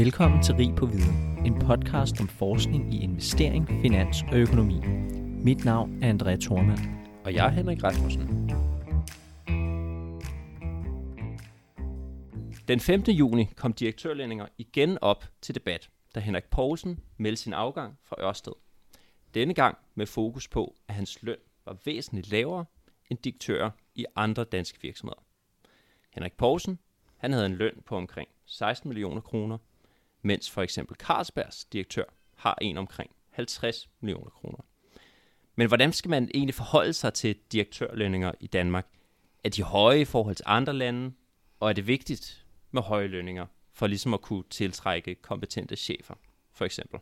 Velkommen til Rig på Viden, en podcast om forskning i investering, finans og økonomi. Mit navn er André Thormand. Og jeg er Henrik Rasmussen. Den 5. juni kom direktørlønninger igen op til debat, da Henrik Poulsen meldte sin afgang fra Ørsted. Denne gang med fokus på, at hans løn var væsentligt lavere end direktører i andre danske virksomheder. Henrik Poulsen han havde en løn på omkring 16 millioner kroner, mens for eksempel Carlsbergs direktør har en omkring 50 millioner kroner. Men hvordan skal man egentlig forholde sig til direktørlønninger i Danmark? Er de høje i forhold til andre lande, og er det vigtigt med høje lønninger for ligesom at kunne tiltrække kompetente chefer, for eksempel?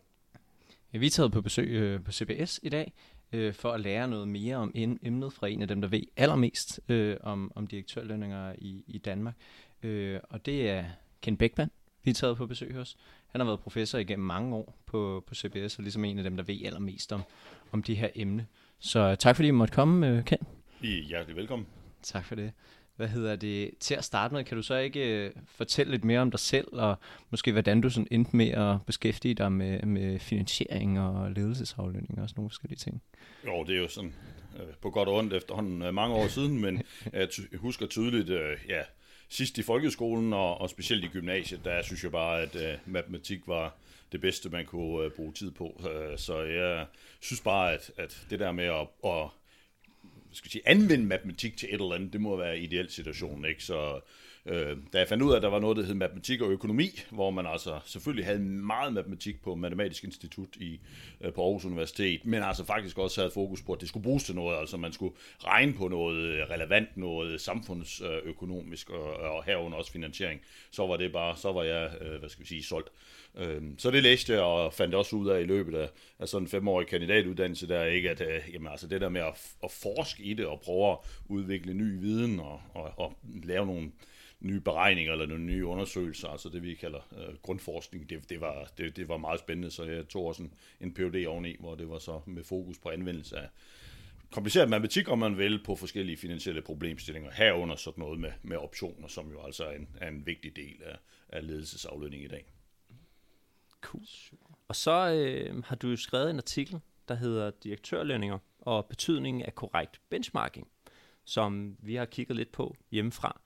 Ja, vi er taget på besøg øh, på CBS i dag øh, for at lære noget mere om emnet fra en af dem, der ved allermest øh, om, om direktørlønninger i, i Danmark. Øh, og det er Ken Beckmann, vi er taget på besøg hos. Han har været professor igennem mange år på, på CBS, og ligesom en af dem, der ved allermest om, om de her emne. Så tak fordi I måtte komme, øh, Ken. I hjertelig velkommen. Tak for det. Hvad hedder det? Til at starte med, kan du så ikke uh, fortælle lidt mere om dig selv, og måske hvordan du sådan endte med at beskæftige dig med, med finansiering og ledelsesaflønning og sådan nogle forskellige ting? Jo, det er jo sådan uh, på godt og ondt efterhånden mange år siden, men jeg husker tydeligt, ja, sidst i folkeskolen og, og specielt i gymnasiet, der synes jeg bare, at øh, matematik var det bedste, man kunne øh, bruge tid på. Øh, så jeg synes bare, at, at det der med at, at skal sige, anvende matematik til et eller andet, det må være ideel situation, ikke? Så øh, da jeg fandt ud af, at der var noget, der hed matematik og økonomi, hvor man altså selvfølgelig havde meget matematik på Matematisk Institut i, øh, på Aarhus Universitet, men altså faktisk også havde fokus på, at det skulle bruges til noget, altså man skulle regne på noget øh, relevant, noget samfundsøkonomisk og, og herunder også finansiering, så var det bare, så var jeg, øh, hvad skal vi sige, solgt. Øh, så det læste jeg og fandt også ud af i løbet af, af sådan en femårig kandidatuddannelse, der ikke, at øh, jamen, altså det der med at, at forske i det og prøve at udvikle ny viden og, og, og lave nogle nye beregninger eller nogle nye undersøgelser, altså det vi kalder øh, grundforskning, det, det, var, det, det var meget spændende, så jeg tog også en, en PhD oveni, hvor det var så med fokus på anvendelse af kompliceret matematik, om man vil, på forskellige finansielle problemstillinger, herunder sådan noget med, med optioner, som jo altså er en, er en vigtig del af, af ledelsesaflønning i dag. Cool. Og så øh, har du skrevet en artikel, der hedder Direktørlønninger og betydningen af korrekt benchmarking, som vi har kigget lidt på hjemmefra.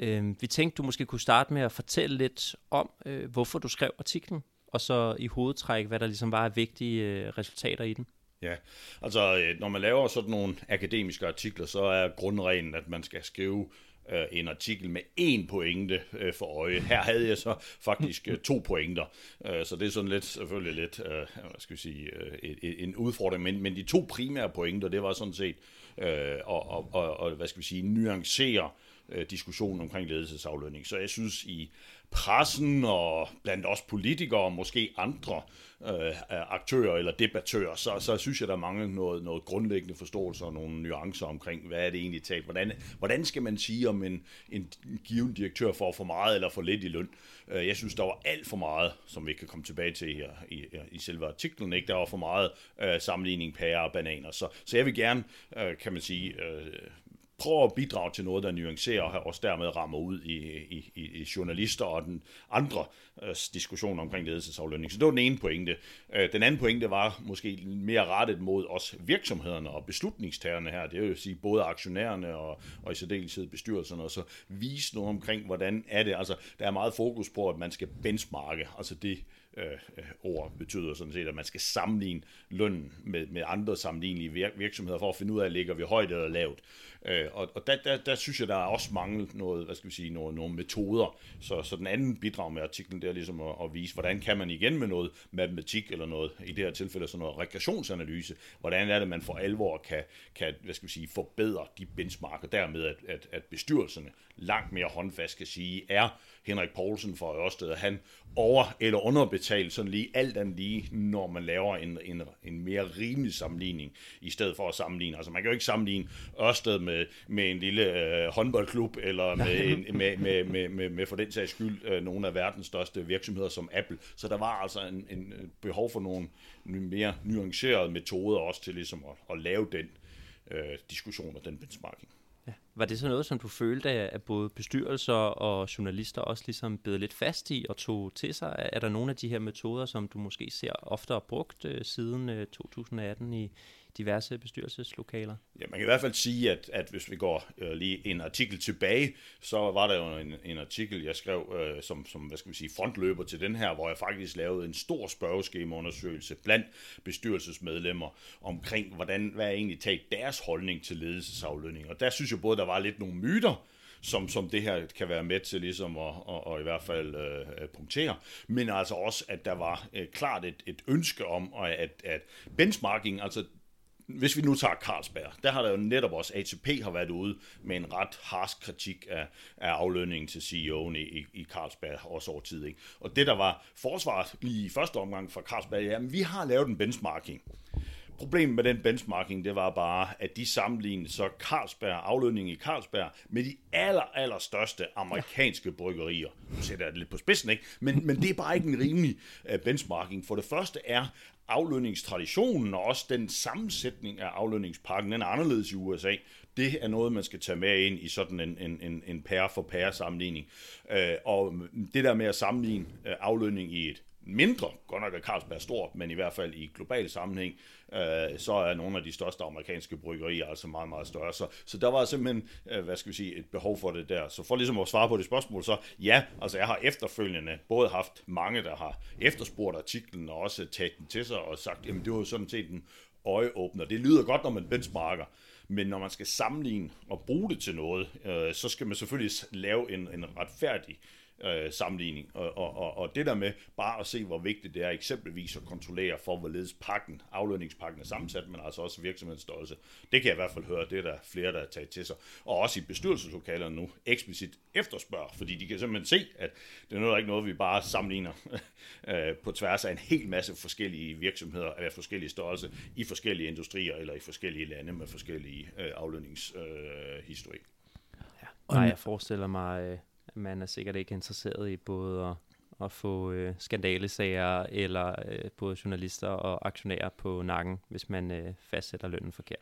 Øh, vi tænkte, du måske kunne starte med at fortælle lidt om, øh, hvorfor du skrev artiklen, og så i hovedtræk, hvad der ligesom var af vigtige øh, resultater i den. Ja, altså øh, når man laver sådan nogle akademiske artikler, så er grundreglen, at man skal skrive øh, en artikel med én pointe øh, for øje. Her havde jeg så faktisk øh, to pointer, øh, så det er sådan lidt, selvfølgelig lidt, øh, hvad skal vi sige, øh, en udfordring, men, men de to primære pointer, det var sådan set øh, og, og, og, og, hvad skal vi sige, nuancere øh, Øh, diskussion omkring ledelsesaflønning. Så jeg synes i pressen og blandt os politikere og måske andre øh, aktører eller debattører, så, så synes jeg, der mangler noget, noget grundlæggende forståelse og nogle nuancer omkring, hvad er det egentlig talt? Hvordan, hvordan skal man sige, om en, en given direktør får for meget eller for lidt i løn? Øh, jeg synes, der var alt for meget, som vi kan komme tilbage til her i, i selve artiklen. Ikke? Der var for meget øh, sammenligning pærer og bananer. Så, så jeg vil gerne, øh, kan man sige, øh, prøver at bidrage til noget, der nuancerer og også dermed rammer ud i, i, i journalister og den andre øh, diskussion omkring ledelsesaflønning. Så det var den ene pointe. Øh, den anden pointe var måske mere rettet mod os virksomhederne og beslutningstagerne her. Det vil sige både aktionærerne og, og i særdeleshed bestyrelserne, og så vise noget omkring, hvordan er det. Altså, der er meget fokus på, at man skal benchmarke, altså det øh, øh ord betyder sådan set, at man skal sammenligne lønnen med, med andre sammenlignelige virksomheder for at finde ud af, ligger vi højt eller lavt. Øh, og og der, der, der synes jeg, der er også manglet noget, hvad skal vi sige, nogle, nogle metoder. Så, så den anden bidrag med artiklen, det er ligesom at, at vise, hvordan kan man igen med noget matematik eller noget, i det her tilfælde sådan noget regressionsanalyse, hvordan er det, man for alvor kan, kan hvad skal vi sige, forbedre de benchmarker, dermed at, at, at bestyrelserne langt mere håndfast kan sige, er Henrik Poulsen fra Ørsted, han over- eller underbetalt sådan lige alt andet lige, når man laver en, en, en mere rimelig sammenligning, i stedet for at sammenligne. Altså man kan jo ikke sammenligne Ørsted med, med en lille øh, håndboldklub, eller med, en, med, med, med, med, med for den sags skyld øh, nogle af verdens største virksomheder som Apple. Så der var altså en, en behov for nogle mere nuancerede metoder også til ligesom at, at lave den øh, diskussion og den benchmarking. Ja. var det så noget, som du følte, at både bestyrelser og journalister også ligesom bed lidt fast i og tog til sig? Er der nogle af de her metoder, som du måske ser oftere brugt øh, siden øh, 2018 i, diverse bestyrelseslokaler? Ja, man kan i hvert fald sige, at, at hvis vi går øh, lige en artikel tilbage, så var der jo en, en artikel, jeg skrev øh, som, som hvad skal vi sige, frontløber til den her, hvor jeg faktisk lavede en stor spørgeskemaundersøgelse blandt bestyrelsesmedlemmer omkring, hvordan, hvad er egentlig taget deres holdning til ledelsesaflønning. Og der synes jeg både, der var lidt nogle myter, som, som det her kan være med til ligesom at, at, at i hvert fald øh, punktere, men altså også, at der var øh, klart et, et ønske om, at, at benchmarking, altså hvis vi nu tager Carlsberg, der har der jo netop også, ATP har været ude med en ret harsk kritik af, af aflønningen til CEO'en i, i Carlsberg også over tid. Ikke? Og det der var forsvaret lige i første omgang fra Carlsberg, ja, vi har lavet en benchmarking. Problemet med den benchmarking, det var bare, at de sammenlignede så Carlsberg, aflønningen i Carlsberg, med de aller, aller største amerikanske bryggerier. Nu sætter jeg det lidt på spidsen, ikke? Men, men det er bare ikke en rimelig uh, benchmarking. For det første er aflønningstraditionen og også den sammensætning af aflønningspakken, den er anderledes i USA. Det er noget, man skal tage med ind i sådan en, en, en, en pære for pære sammenligning. Øh, og det der med at sammenligne øh, aflønning i et mindre, godt nok er Carlsberg stor, men i hvert fald i global sammenhæng, øh, så er nogle af de største amerikanske bryggerier altså meget, meget større. Så, så der var simpelthen, øh, hvad skal vi sige, et behov for det der. Så for ligesom at svare på det spørgsmål, så ja, altså jeg har efterfølgende både haft mange, der har efterspurgt artiklen og også taget den til sig og sagt, jamen det var jo sådan set en øjeåbner. Det lyder godt, når man benchmarker, men når man skal sammenligne og bruge det til noget, øh, så skal man selvfølgelig lave en, en retfærdig øh, sammenligning. Og, og, og, og det der med bare at se, hvor vigtigt det er eksempelvis at kontrollere for, hvorledes pakken, aflønningspakken er sammensat, men altså også virksomhedens størrelse. Det kan jeg i hvert fald høre, det er der flere, der har taget til sig. Og også i bestyrelseslokalerne nu eksplicit efterspørger, fordi de kan simpelthen se, at det er noget, ikke noget, vi bare sammenligner øh, på tværs af en hel masse forskellige virksomheder af forskellige størrelse i forskellige industrier eller i forskellige lande med forskellige øh, aflønningshistorik. Øh, ja. Nej, jeg forestiller mig, øh, man er sikkert ikke interesseret i både at, at få øh, skandalesager eller øh, både journalister og aktionærer på nakken, hvis man øh, fastsætter lønnen forkert.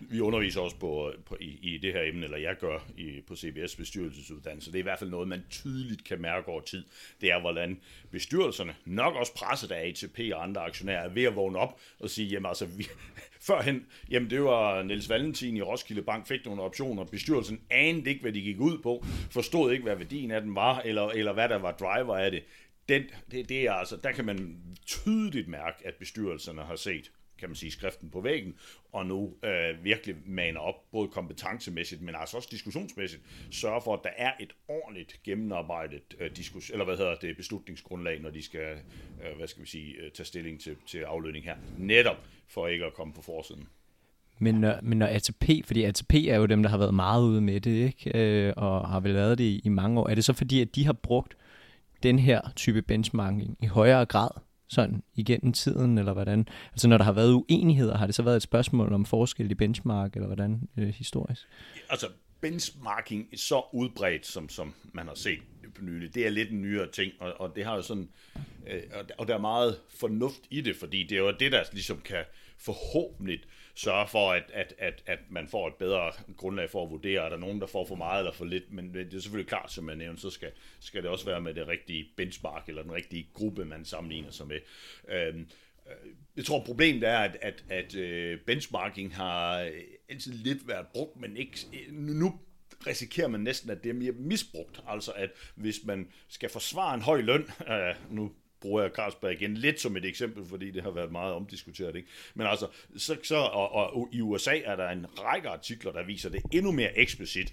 Vi underviser også på, på i, i det her emne, eller jeg gør i, på CBS bestyrelsesuddannelse. Det er i hvert fald noget, man tydeligt kan mærke over tid. Det er, hvordan bestyrelserne, nok også presset af ATP og andre aktionærer, er ved at vågne op og sige, jamen altså, vi, førhen, jamen det var Niels Valentin i Roskilde Bank, fik nogle optioner, bestyrelsen anede ikke, hvad de gik ud på, forstod ikke, hvad værdien af den var, eller, eller hvad der var driver af det. Den, det, det er altså, der kan man tydeligt mærke, at bestyrelserne har set kan man sige, skriften på væggen, og nu øh, virkelig maner op, både kompetencemæssigt, men altså også diskussionsmæssigt, sørge for, at der er et ordentligt gennemarbejdet øh, diskus, eller hvad hedder det, beslutningsgrundlag, når de skal, øh, hvad skal vi sige, øh, tage stilling til, til aflønning her. Netop for ikke at komme på forsiden. Men når, men når ATP, fordi ATP er jo dem, der har været meget ude med det, ikke? Øh, og har vel lavet det i, i mange år, er det så fordi, at de har brugt den her type benchmarking i højere grad sådan igennem tiden, eller hvordan? Altså når der har været uenigheder, har det så været et spørgsmål om forskel i benchmark, eller hvordan øh, historisk? Altså benchmarking er så udbredt, som, som man har set på nylig, det er lidt en nyere ting, og, og det har jo sådan, øh, og der er meget fornuft i det, fordi det er jo det, der ligesom kan forhåbentlig sørge for, at, at, at, at man får et bedre grundlag for at vurdere, er der nogen, der får for meget eller for lidt, men det er selvfølgelig klart, som jeg nævnte, så skal, skal det også være med det rigtige benchmark, eller den rigtige gruppe, man sammenligner sig med. Øhm, øh, jeg tror, problemet er, at, at, at øh, benchmarking har øh, altid lidt været brugt, men ikke, nu risikerer man næsten, at det er mere misbrugt. Altså, at hvis man skal forsvare en høj løn, øh, nu bruger jeg Carlsberg igen lidt som et eksempel, fordi det har været meget omdiskuteret. Ikke? Men altså, så, så og, og, i USA er der en række artikler, der viser det endnu mere eksplicit,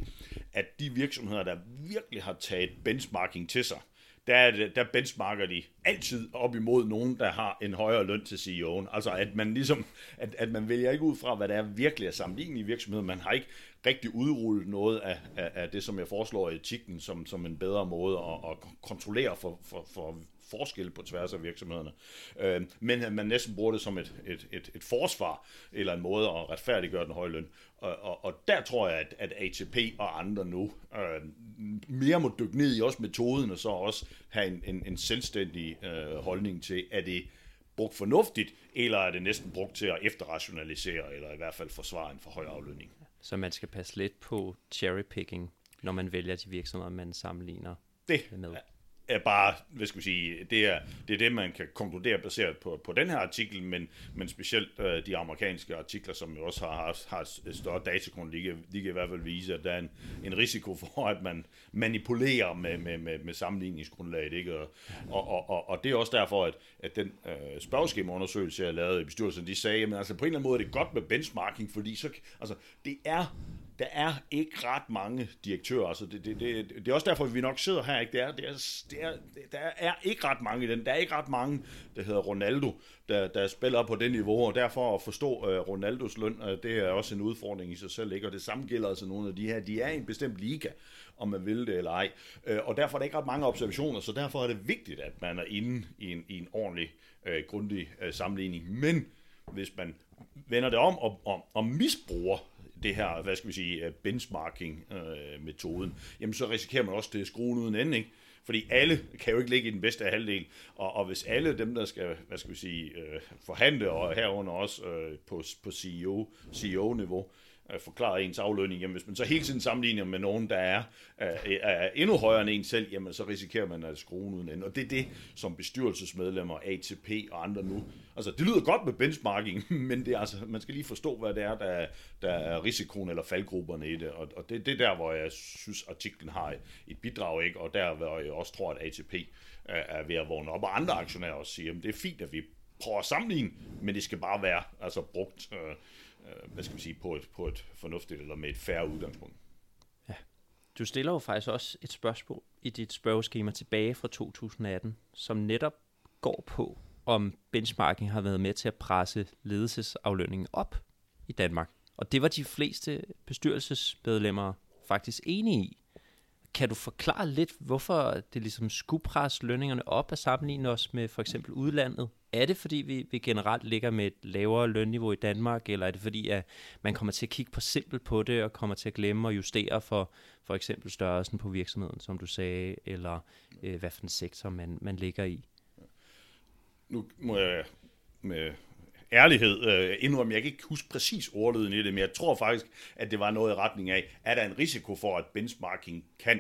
at de virksomheder, der virkelig har taget benchmarking til sig, der, der benchmarker de altid op imod nogen, der har en højere løn til CEO'en. Altså at man ligesom, at, at man vælger ikke ud fra, hvad der er virkelig er sammenlignet i virksomheden. Man har ikke rigtig udrullet noget af, af, af det, som jeg foreslår i etikken, som, som en bedre måde at, at kontrollere for, for, for forskel på tværs af virksomhederne. Øh, men at man næsten bruger det som et, et, et, et forsvar, eller en måde at retfærdiggøre den høje løn. Og, og, og der tror jeg, at, at ATP og andre nu øh, mere må dykke ned i også metoden, og så også have en, en, en selvstændig øh, holdning til, er det brugt fornuftigt, eller er det næsten brugt til at efterrationalisere, eller i hvert fald forsvare en for høj aflønning. Så man skal passe lidt på cherrypicking, når man vælger de virksomheder, man sammenligner Det med er bare, hvad skal vi sige, det er det, er det man kan konkludere baseret på, på den her artikel, men, men specielt øh, de amerikanske artikler, som jo også har, har, har større datagrund, de kan, de kan i hvert fald vise, at der er en, en risiko for, at man manipulerer med, med, med, med sammenligningsgrundlaget, ikke? Og, og, og, og, og det er også derfor, at, at den øh, spørgeskemaundersøgelse, jeg lavede i bestyrelsen, de sagde, at altså, på en eller anden måde er det godt med benchmarking, fordi så, altså, det er der er ikke ret mange direktører. Altså det, det, det, det er også derfor, vi nok sidder her. Ikke? Det er, det er, det er, der er ikke ret mange i den. Der er ikke ret mange, der hedder Ronaldo, der, der spiller på det niveau, og derfor at forstå uh, Ronaldos løn, uh, det er også en udfordring i sig selv. Ikke? Og det samme gælder altså nogle af de her. De er i en bestemt liga, om man vil det eller ej. Uh, og derfor er der ikke ret mange observationer, så derfor er det vigtigt, at man er inde i en, i en ordentlig, uh, grundig uh, sammenligning. Men hvis man vender det om og, og, og misbruger det her, hvad skal vi sige, øh, benchmarking-metoden, øh, jamen så risikerer man også, det skruen uden ende, ikke? Fordi alle kan jo ikke ligge i den bedste halvdel, og, og hvis alle dem, der skal, hvad skal vi sige, øh, forhandle, og herunder også øh, på, på CEO, CEO-niveau, øh, forklare ens aflønning, jamen hvis man så hele tiden sammenligner med nogen, der er, øh, er endnu højere end en selv, jamen så risikerer man at skrue uden ende. Og det er det, som bestyrelsesmedlemmer, ATP og andre nu, altså det lyder godt med benchmarking, men det er altså, man skal lige forstå, hvad det er, der, der er risikoen eller faldgrupperne i det, og, og det, det er der, hvor jeg synes, artiklen har et bidrag, ikke? og der, hvor jeg også tror, at ATP er, øh, er ved at vågne op, og andre aktionærer også siger, at det er fint, at vi prøver at sammenligne, men det skal bare være altså brugt øh, øh, hvad skal vi sige, på et, på et fornuftigt eller med et færre udgangspunkt. Ja. Du stiller jo faktisk også et spørgsmål i dit spørgeskema tilbage fra 2018, som netop går på, om benchmarking har været med til at presse ledelsesaflønningen op i Danmark. Og det var de fleste bestyrelsesmedlemmer faktisk enige i. Kan du forklare lidt, hvorfor det ligesom skulle presse lønningerne op og sammenligne os med for eksempel udlandet? Er det fordi, vi, vi generelt ligger med et lavere lønniveau i Danmark, eller er det fordi, at man kommer til at kigge på simpelt på det, og kommer til at glemme at justere for for eksempel størrelsen på virksomheden, som du sagde, eller øh, hvad for en sektor man, man ligger i? Nu må jeg med ærlighed øh, indrømme, jeg kan ikke huske præcis ordlyden i det, men jeg tror faktisk, at det var noget i retning af, er der en risiko for, at benchmarking kan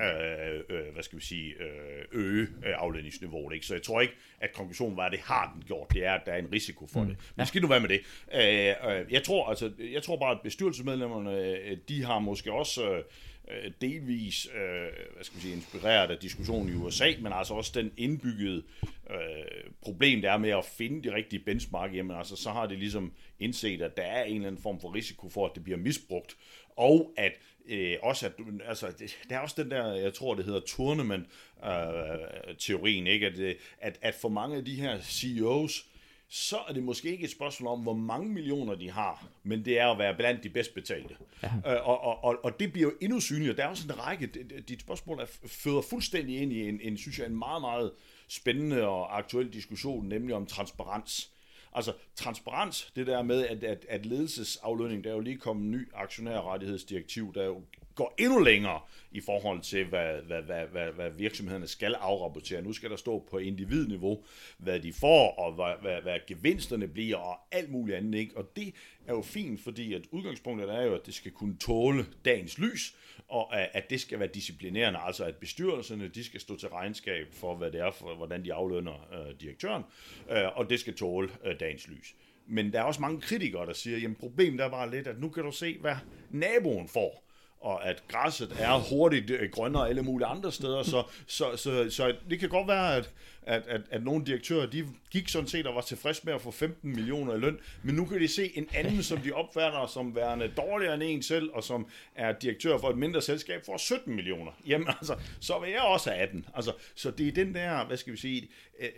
øh, øh, hvad skal vi sige, øh, øge øh, aflønningsniveauet. Ikke? Så jeg tror ikke, at konklusionen var, at det har den gjort. Det er, at der er en risiko for mm. det. Men ja. skal nu være med det. Øh, øh, jeg, tror, altså, jeg tror bare, at bestyrelsesmedlemmerne, øh, de har måske også... Øh, Øh, delvis øh, hvad skal man sige, inspireret af diskussionen i USA, men altså også den indbyggede øh, problem, der er med at finde de rigtige benchmark, jamen altså så har det ligesom indset, at der er en eller anden form for risiko for, at det bliver misbrugt, og at øh, også at, altså, det, der er også den der, jeg tror det hedder tournament øh, teorien, ikke? At, øh, at, at for mange af de her CEOs, så er det måske ikke et spørgsmål om, hvor mange millioner de har, men det er at være blandt de bedst betalte. Ja. Øh, og, og, og, og det bliver jo endnu synligere. Der er også en række, dit spørgsmål er, føder fuldstændig ind i en, en, synes jeg, en meget, meget spændende og aktuel diskussion, nemlig om transparens. Altså transparens, det der med, at, at, at ledelsesaflønning, der er jo lige kommet en ny aktionærrettighedsdirektiv, der jo går endnu længere i forhold til, hvad, hvad, hvad, hvad, hvad virksomhederne skal afrapportere. Nu skal der stå på individniveau, hvad de får, og hvad, hvad, hvad gevinsterne bliver, og alt muligt andet. Ikke? Og det er jo fint, fordi at udgangspunktet er jo, at det skal kunne tåle dagens lys, og at det skal være disciplinerende, altså at bestyrelserne, de skal stå til regnskab for, hvad det er, for, hvordan de aflønner øh, direktøren, øh, og det skal tåle øh, dagens lys. Men der er også mange kritikere, der siger, jamen problemet er bare lidt, at nu kan du se, hvad naboen får og at græsset er hurtigt øh, grønnere alle mulige andre steder, så, så, så, så det kan godt være, at, at, at, at nogle direktører, de gik sådan set og var tilfreds med at få 15 millioner i løn, men nu kan de se en anden, som de opfatter som værende dårligere end en selv, og som er direktør for et mindre selskab, for 17 millioner. Jamen altså, så vil jeg også have 18. Altså, så det er den der, hvad skal vi sige, øh,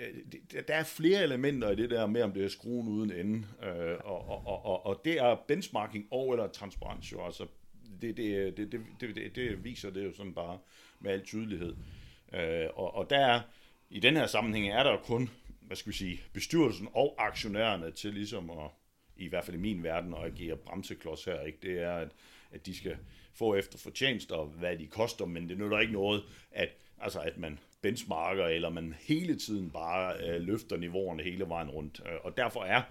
øh, der er flere elementer i det der med, om det er skruen uden ende, og, og, og, og det er benchmarking og eller transparens jo, altså det, det, det, det, det, det viser det jo sådan bare med al tydelighed. Øh, og, og der i den her sammenhæng er der kun, hvad skal vi sige, bestyrelsen og aktionærerne til ligesom at, i hvert fald i min verden, at agere bremseklods her. Ikke? Det er, at, at de skal få efter fortjenester, og hvad de koster, men det nytter ikke noget, at, altså at man benchmarker, eller man hele tiden bare øh, løfter niveauerne hele vejen rundt. Øh, og derfor er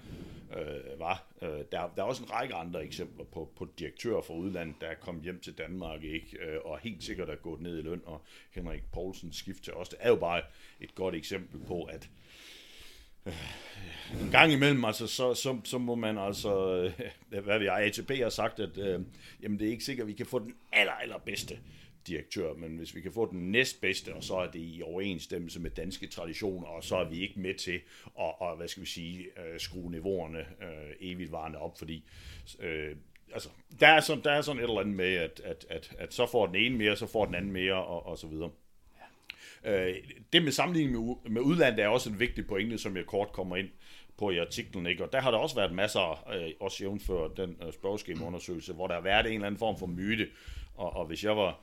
øh, var. Øh, der, der er også en række andre eksempler på, på direktører fra udlandet, der er kommet hjem til Danmark, ikke? Øh, og helt sikkert er gået ned i løn, og Henrik Poulsen skift til os, det er jo bare et godt eksempel på, at øh, en gang imellem, altså, så, så, så må man altså, hvad vi jeg, ATP har sagt, at øh, jamen, det er ikke sikkert, at vi kan få den aller, allerbedste direktør, men hvis vi kan få den næstbedste, og så er det i overensstemmelse med danske traditioner, og så er vi ikke med til at, og, hvad skal vi sige, øh, skrue niveauerne øh, evigt varende op, fordi øh, altså, der, er sådan, der er sådan et eller andet med, at, at, at, at så får den ene mere, så får den anden mere, og, og så videre. Øh, det med sammenligning med, med udlandet er også en vigtig pointe, som jeg kort kommer ind på i artiklen, ikke? og der har der også været masser, øh, også jævnfør den øh, spørgeskemaundersøgelse, hvor der har været en eller anden form for myte, og, og hvis jeg var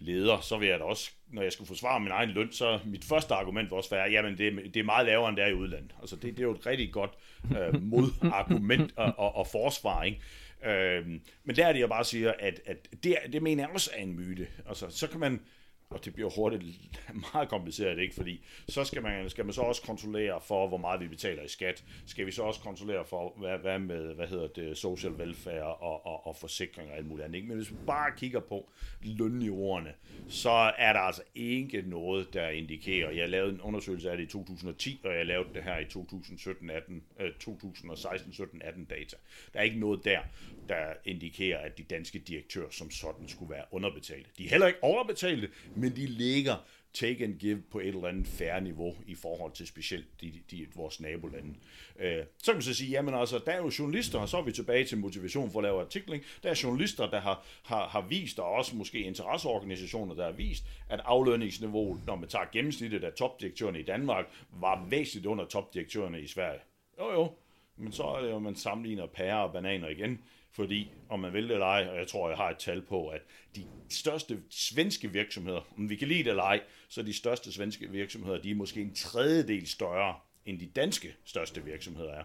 leder, så vil jeg da også, når jeg skulle forsvare min egen løn, så mit første argument vil også være, jamen det, det er meget lavere, end det er i udlandet. Altså det, det er jo et rigtig godt øh, modargument og, og, og forsvar, ikke? Øh, men der er det, jeg bare siger, at, at det, det mener jeg også er en myte. Altså så kan man, og det bliver hurtigt meget kompliceret, ikke? Fordi så skal man, skal man så også kontrollere for, hvor meget vi betaler i skat. Skal vi så også kontrollere for, hvad, hvad med, hvad hedder det, social velfærd og, og, og forsikringer og alt muligt andet, ikke? Men hvis vi bare kigger på lønniveauerne, så er der altså ikke noget, der indikerer, jeg lavede en undersøgelse af det i 2010, og jeg lavede det her i 2017-18, øh, 2016-17-18 data. Der er ikke noget der, der indikerer, at de danske direktører som sådan skulle være underbetalte. De er heller ikke overbetalte, men de ligger take and give på et eller andet færre niveau i forhold til specielt de, de, vores nabolande. Øh, så kan man så sige, jamen altså, der er jo journalister, og så er vi tilbage til motivation for at lave artikling. Der er journalister, der har, har, har vist, og også måske interesseorganisationer, der har vist, at aflønningsniveauet, når man tager gennemsnittet af topdirektørerne i Danmark, var væsentligt under topdirektørerne i Sverige. Jo jo, men så er det jo, man sammenligner pærer og bananer igen. Fordi, om man vil det eller ej, og jeg tror, jeg har et tal på, at de største svenske virksomheder, om vi kan lide det eller ej, så de største svenske virksomheder, de er måske en tredjedel større, end de danske største virksomheder er.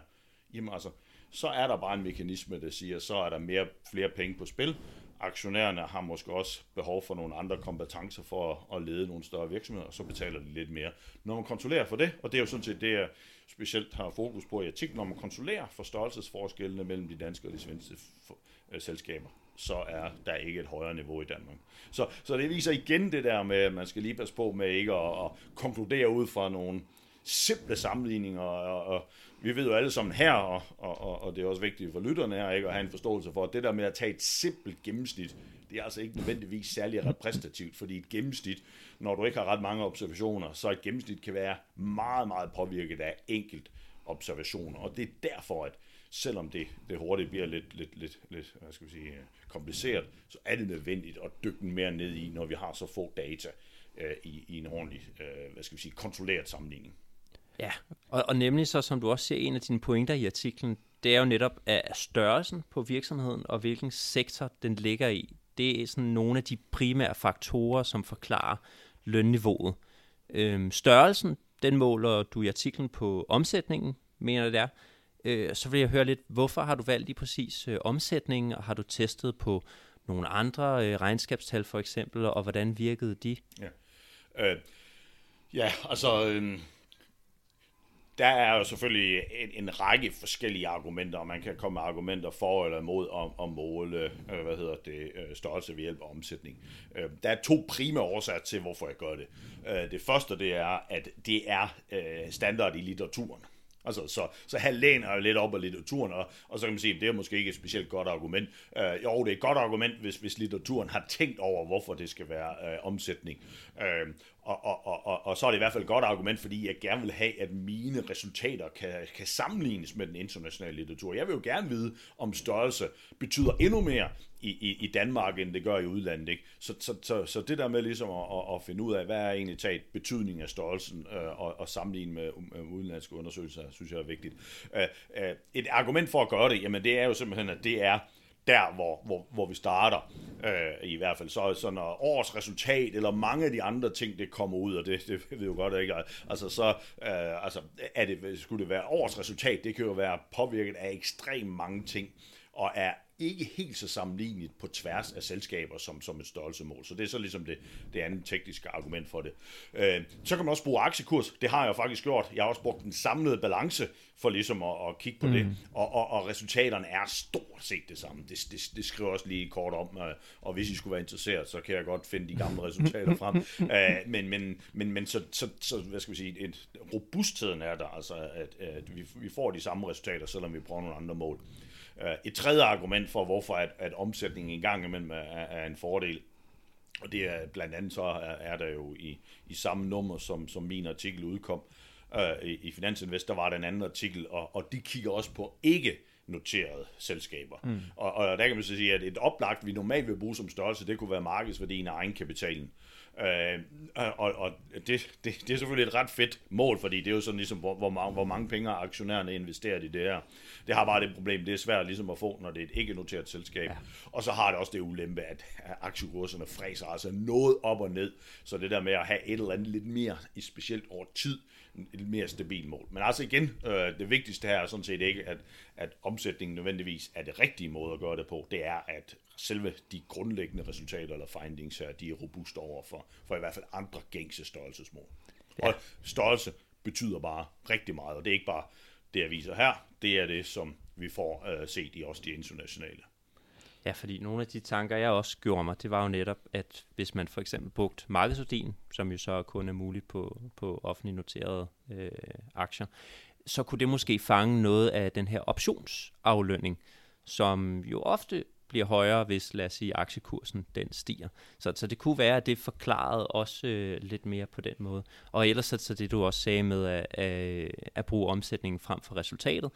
Jamen altså, så er der bare en mekanisme, der siger, så er der mere, flere penge på spil. Aktionærerne har måske også behov for nogle andre kompetencer for at lede nogle større virksomheder, og så betaler de lidt mere. Når man kontrollerer for det, og det er jo sådan set det, jeg specielt har fokus på i artiklen, når man kontrollerer for størrelsesforskellene mellem de danske og de svenske øh, selskaber, så er der ikke et højere niveau i Danmark. Så, så det viser igen det der med, at man skal lige passe på med ikke at, at konkludere ud fra nogle simple sammenligninger, og, og vi ved jo alle sammen her, og, og, og det er også vigtigt for lytterne her, ikke, at have en forståelse for, at det der med at tage et simpelt gennemsnit, det er altså ikke nødvendigvis særlig repræsentativt, fordi et gennemsnit, når du ikke har ret mange observationer, så et gennemsnit kan være meget, meget påvirket af enkelt observationer, og det er derfor, at selvom det, det hurtigt bliver lidt, lidt, lidt, lidt hvad skal vi sige, kompliceret, så er det nødvendigt at dykke mere ned i, når vi har så få data øh, i, i en ordentlig, øh, hvad skal vi sige, kontrolleret sammenligning. Ja, og, og nemlig så, som du også ser, en af dine pointer i artiklen, det er jo netop at størrelsen på virksomheden og hvilken sektor den ligger i. Det er sådan nogle af de primære faktorer, som forklarer lønniveauet. Øhm, størrelsen, den måler du i artiklen på omsætningen, mener det er. Øh, så vil jeg høre lidt, hvorfor har du valgt lige præcis øh, omsætningen, og har du testet på nogle andre øh, regnskabstal for eksempel, og hvordan virkede de? Ja, øh, ja altså... Øh der er jo selvfølgelig en, en række forskellige argumenter, og man kan komme med argumenter for eller imod om, om måle øh, hvad hedder det, øh, størrelse ved hjælp af omsætning. Øh, der er to primære årsager til, hvorfor jeg gør det. Øh, det første det er, at det er øh, standard i litteraturen. Altså, så, så her læner jeg lidt op af litteraturen, og, og så kan man sige, at det er måske ikke et specielt godt argument. Øh, jo, det er et godt argument, hvis, hvis litteraturen har tænkt over, hvorfor det skal være øh, omsætning. Øh, og, og, og, og, og så er det i hvert fald et godt argument, fordi jeg gerne vil have, at mine resultater kan, kan sammenlignes med den internationale litteratur. Jeg vil jo gerne vide, om størrelse betyder endnu mere i, i, i Danmark, end det gør i udlandet. Ikke? Så, så, så, så det der med ligesom at, at, at finde ud af, hvad er egentlig taget betydning af størrelsen øh, og, og sammenligne med, um, øh, udenlandske undersøgelser, synes jeg er vigtigt. Øh, øh, et argument for at gøre det, jamen det er jo simpelthen, at det er der, hvor, hvor, hvor vi starter, øh, i hvert fald. Så, så når års resultat, eller mange af de andre ting, det kommer ud, og det, det ved vi jo godt ikke, altså så øh, altså, er det, skulle det være års resultat, det kan jo være påvirket af ekstremt mange ting, og er ikke helt så sammenligneligt på tværs af selskaber som, som et størrelsemål. Så det er så ligesom det, det andet tekniske argument for det. Øh, så kan man også bruge aktiekurs. Det har jeg faktisk gjort. Jeg har også brugt den samlede balance for ligesom at, at kigge på mm. det. Og, og, og resultaterne er stort set det samme. Det, det, det skriver også lige kort om, øh, og hvis I skulle være interesseret, så kan jeg godt finde de gamle resultater frem. Øh, men men, men, men så, så, så, hvad skal vi sige, et, robustheden er der, altså at, at vi, vi får de samme resultater, selvom vi prøver nogle andre mål. Øh, et tredje argument for, hvorfor at, at omsætningen i gang imellem er, er en fordel, og det er blandt andet så er, er der jo i, i samme nummer, som, som min artikel udkom øh, i, i Finansinvest, der var der en anden artikel, og, og de kigger også på ikke noterede selskaber. Mm. Og, og der kan man så sige, at et oplagt, vi normalt vil bruge som størrelse, det kunne være markedsværdien af egenkapitalen. Øh, og og det, det, det er selvfølgelig et ret fedt mål, fordi det er jo sådan ligesom, hvor, hvor, mange, hvor mange penge aktionærerne investeret i det her. Det har bare det problem, det er svært ligesom at få, når det er et ikke-noteret selskab. Ja. Og så har det også det ulempe, at aktiekurserne fræser altså noget op og ned, så det der med at have et eller andet lidt mere, i specielt over tid, et mere stabilt mål. Men altså igen, øh, det vigtigste her er sådan set ikke, at, at omsætningen nødvendigvis er det rigtige måde at gøre det på. Det er, at selve de grundlæggende resultater eller findings her, de er robuste over for, for i hvert fald andre gængse størrelsesmål. Ja. Og størrelse betyder bare rigtig meget, og det er ikke bare det, jeg viser her, det er det, som vi får øh, set i også de internationale. Ja, fordi nogle af de tanker, jeg også gjorde mig, det var jo netop, at hvis man for eksempel brugte markedsværdien, som jo så kun er muligt på, på offentligt noterede øh, aktier, så kunne det måske fange noget af den her optionsaflønning, som jo ofte bliver højere, hvis, lad os sige, aktiekursen den stiger. Så, så det kunne være, at det forklarede også øh, lidt mere på den måde. Og ellers så, så det, du også sagde med at, at, at bruge omsætningen frem for resultatet,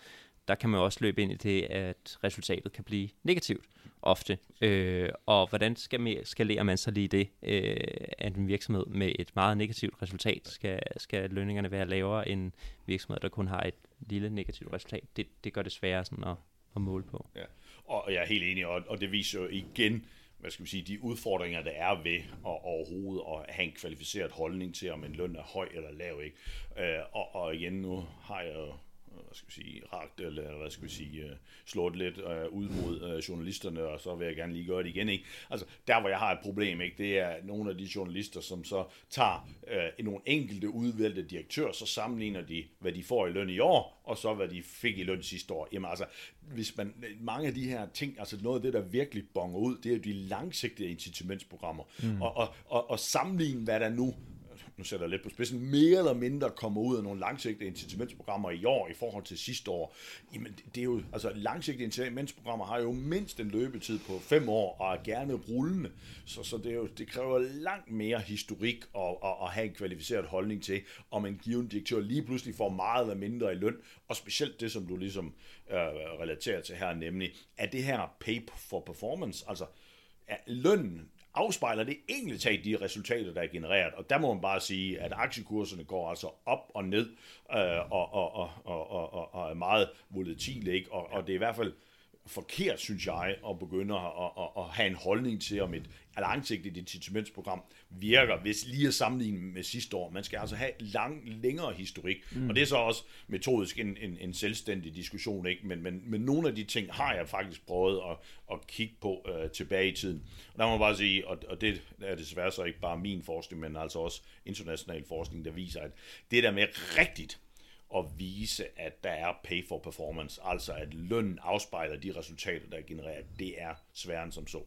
der kan man også løbe ind i det, at resultatet kan blive negativt ofte. Øh, og hvordan skal man, skalerer man så lige det, øh, at en virksomhed med et meget negativt resultat, skal, skal lønningerne være lavere end virksomheder, der kun har et lille negativt resultat? Det, det gør det sværere sådan at, at måle på. Ja. Og jeg er helt enig, og, og det viser jo igen, hvad skal vi sige, de udfordringer, der er ved at overhovedet at have en kvalificeret holdning til, om en løn er høj eller lav. Ikke? Øh, og, og igen, nu har jeg hvad skal vi sige, ragt, eller hvad skal vi sige, uh, slået lidt uh, ud mod uh, journalisterne, og så vil jeg gerne lige gøre det igen, ikke? Altså, der hvor jeg har et problem, ikke, det er nogle af de journalister, som så tager uh, nogle enkelte udvalgte direktører, så sammenligner de, hvad de får i løn i år, og så hvad de fik i løn sidste år. Jamen altså, hvis man, mange af de her ting, altså noget af det, der virkelig bonger ud, det er jo de langsigtede incitamentsprogrammer, mm. og, og, og, og sammenligne, hvad der nu nu sætter jeg lidt på spidsen, mere eller mindre kommer ud af nogle langsigtede incitamentsprogrammer i år i forhold til sidste år, jamen det er jo, altså langsigtede incitamentsprogrammer har jo mindst en løbetid på fem år og er gerne rullende, så, så det, er jo, det kræver langt mere historik og, og, og have en kvalificeret holdning til, om en given direktør lige pludselig får meget eller mindre i løn, og specielt det, som du ligesom øh, relaterer til her, nemlig, er det her pay for performance, altså er lønnen afspejler det egentlig talt de resultater, der er genereret. Og der må man bare sige, at aktiekurserne går altså op og ned, øh, og, og, og, og, og, og er meget volatile, ikke? Og, og det er i hvert fald forkert, synes jeg, at begynde at, at, at have en holdning til, om et langsigtet incitamentsprogram virker, hvis lige at sammenligne med sidste år. Man skal altså have lang, længere historik, mm. og det er så også metodisk en, en, en selvstændig diskussion, ikke? Men, men, men nogle af de ting har jeg faktisk prøvet at, at kigge på uh, tilbage i tiden. Og der må man bare sige, og, og det er desværre så ikke bare min forskning, men altså også international forskning, der viser, at det der med rigtigt at vise, at der er pay for performance, altså at lønnen afspejler de resultater, der er genereret, det er sværere end som så.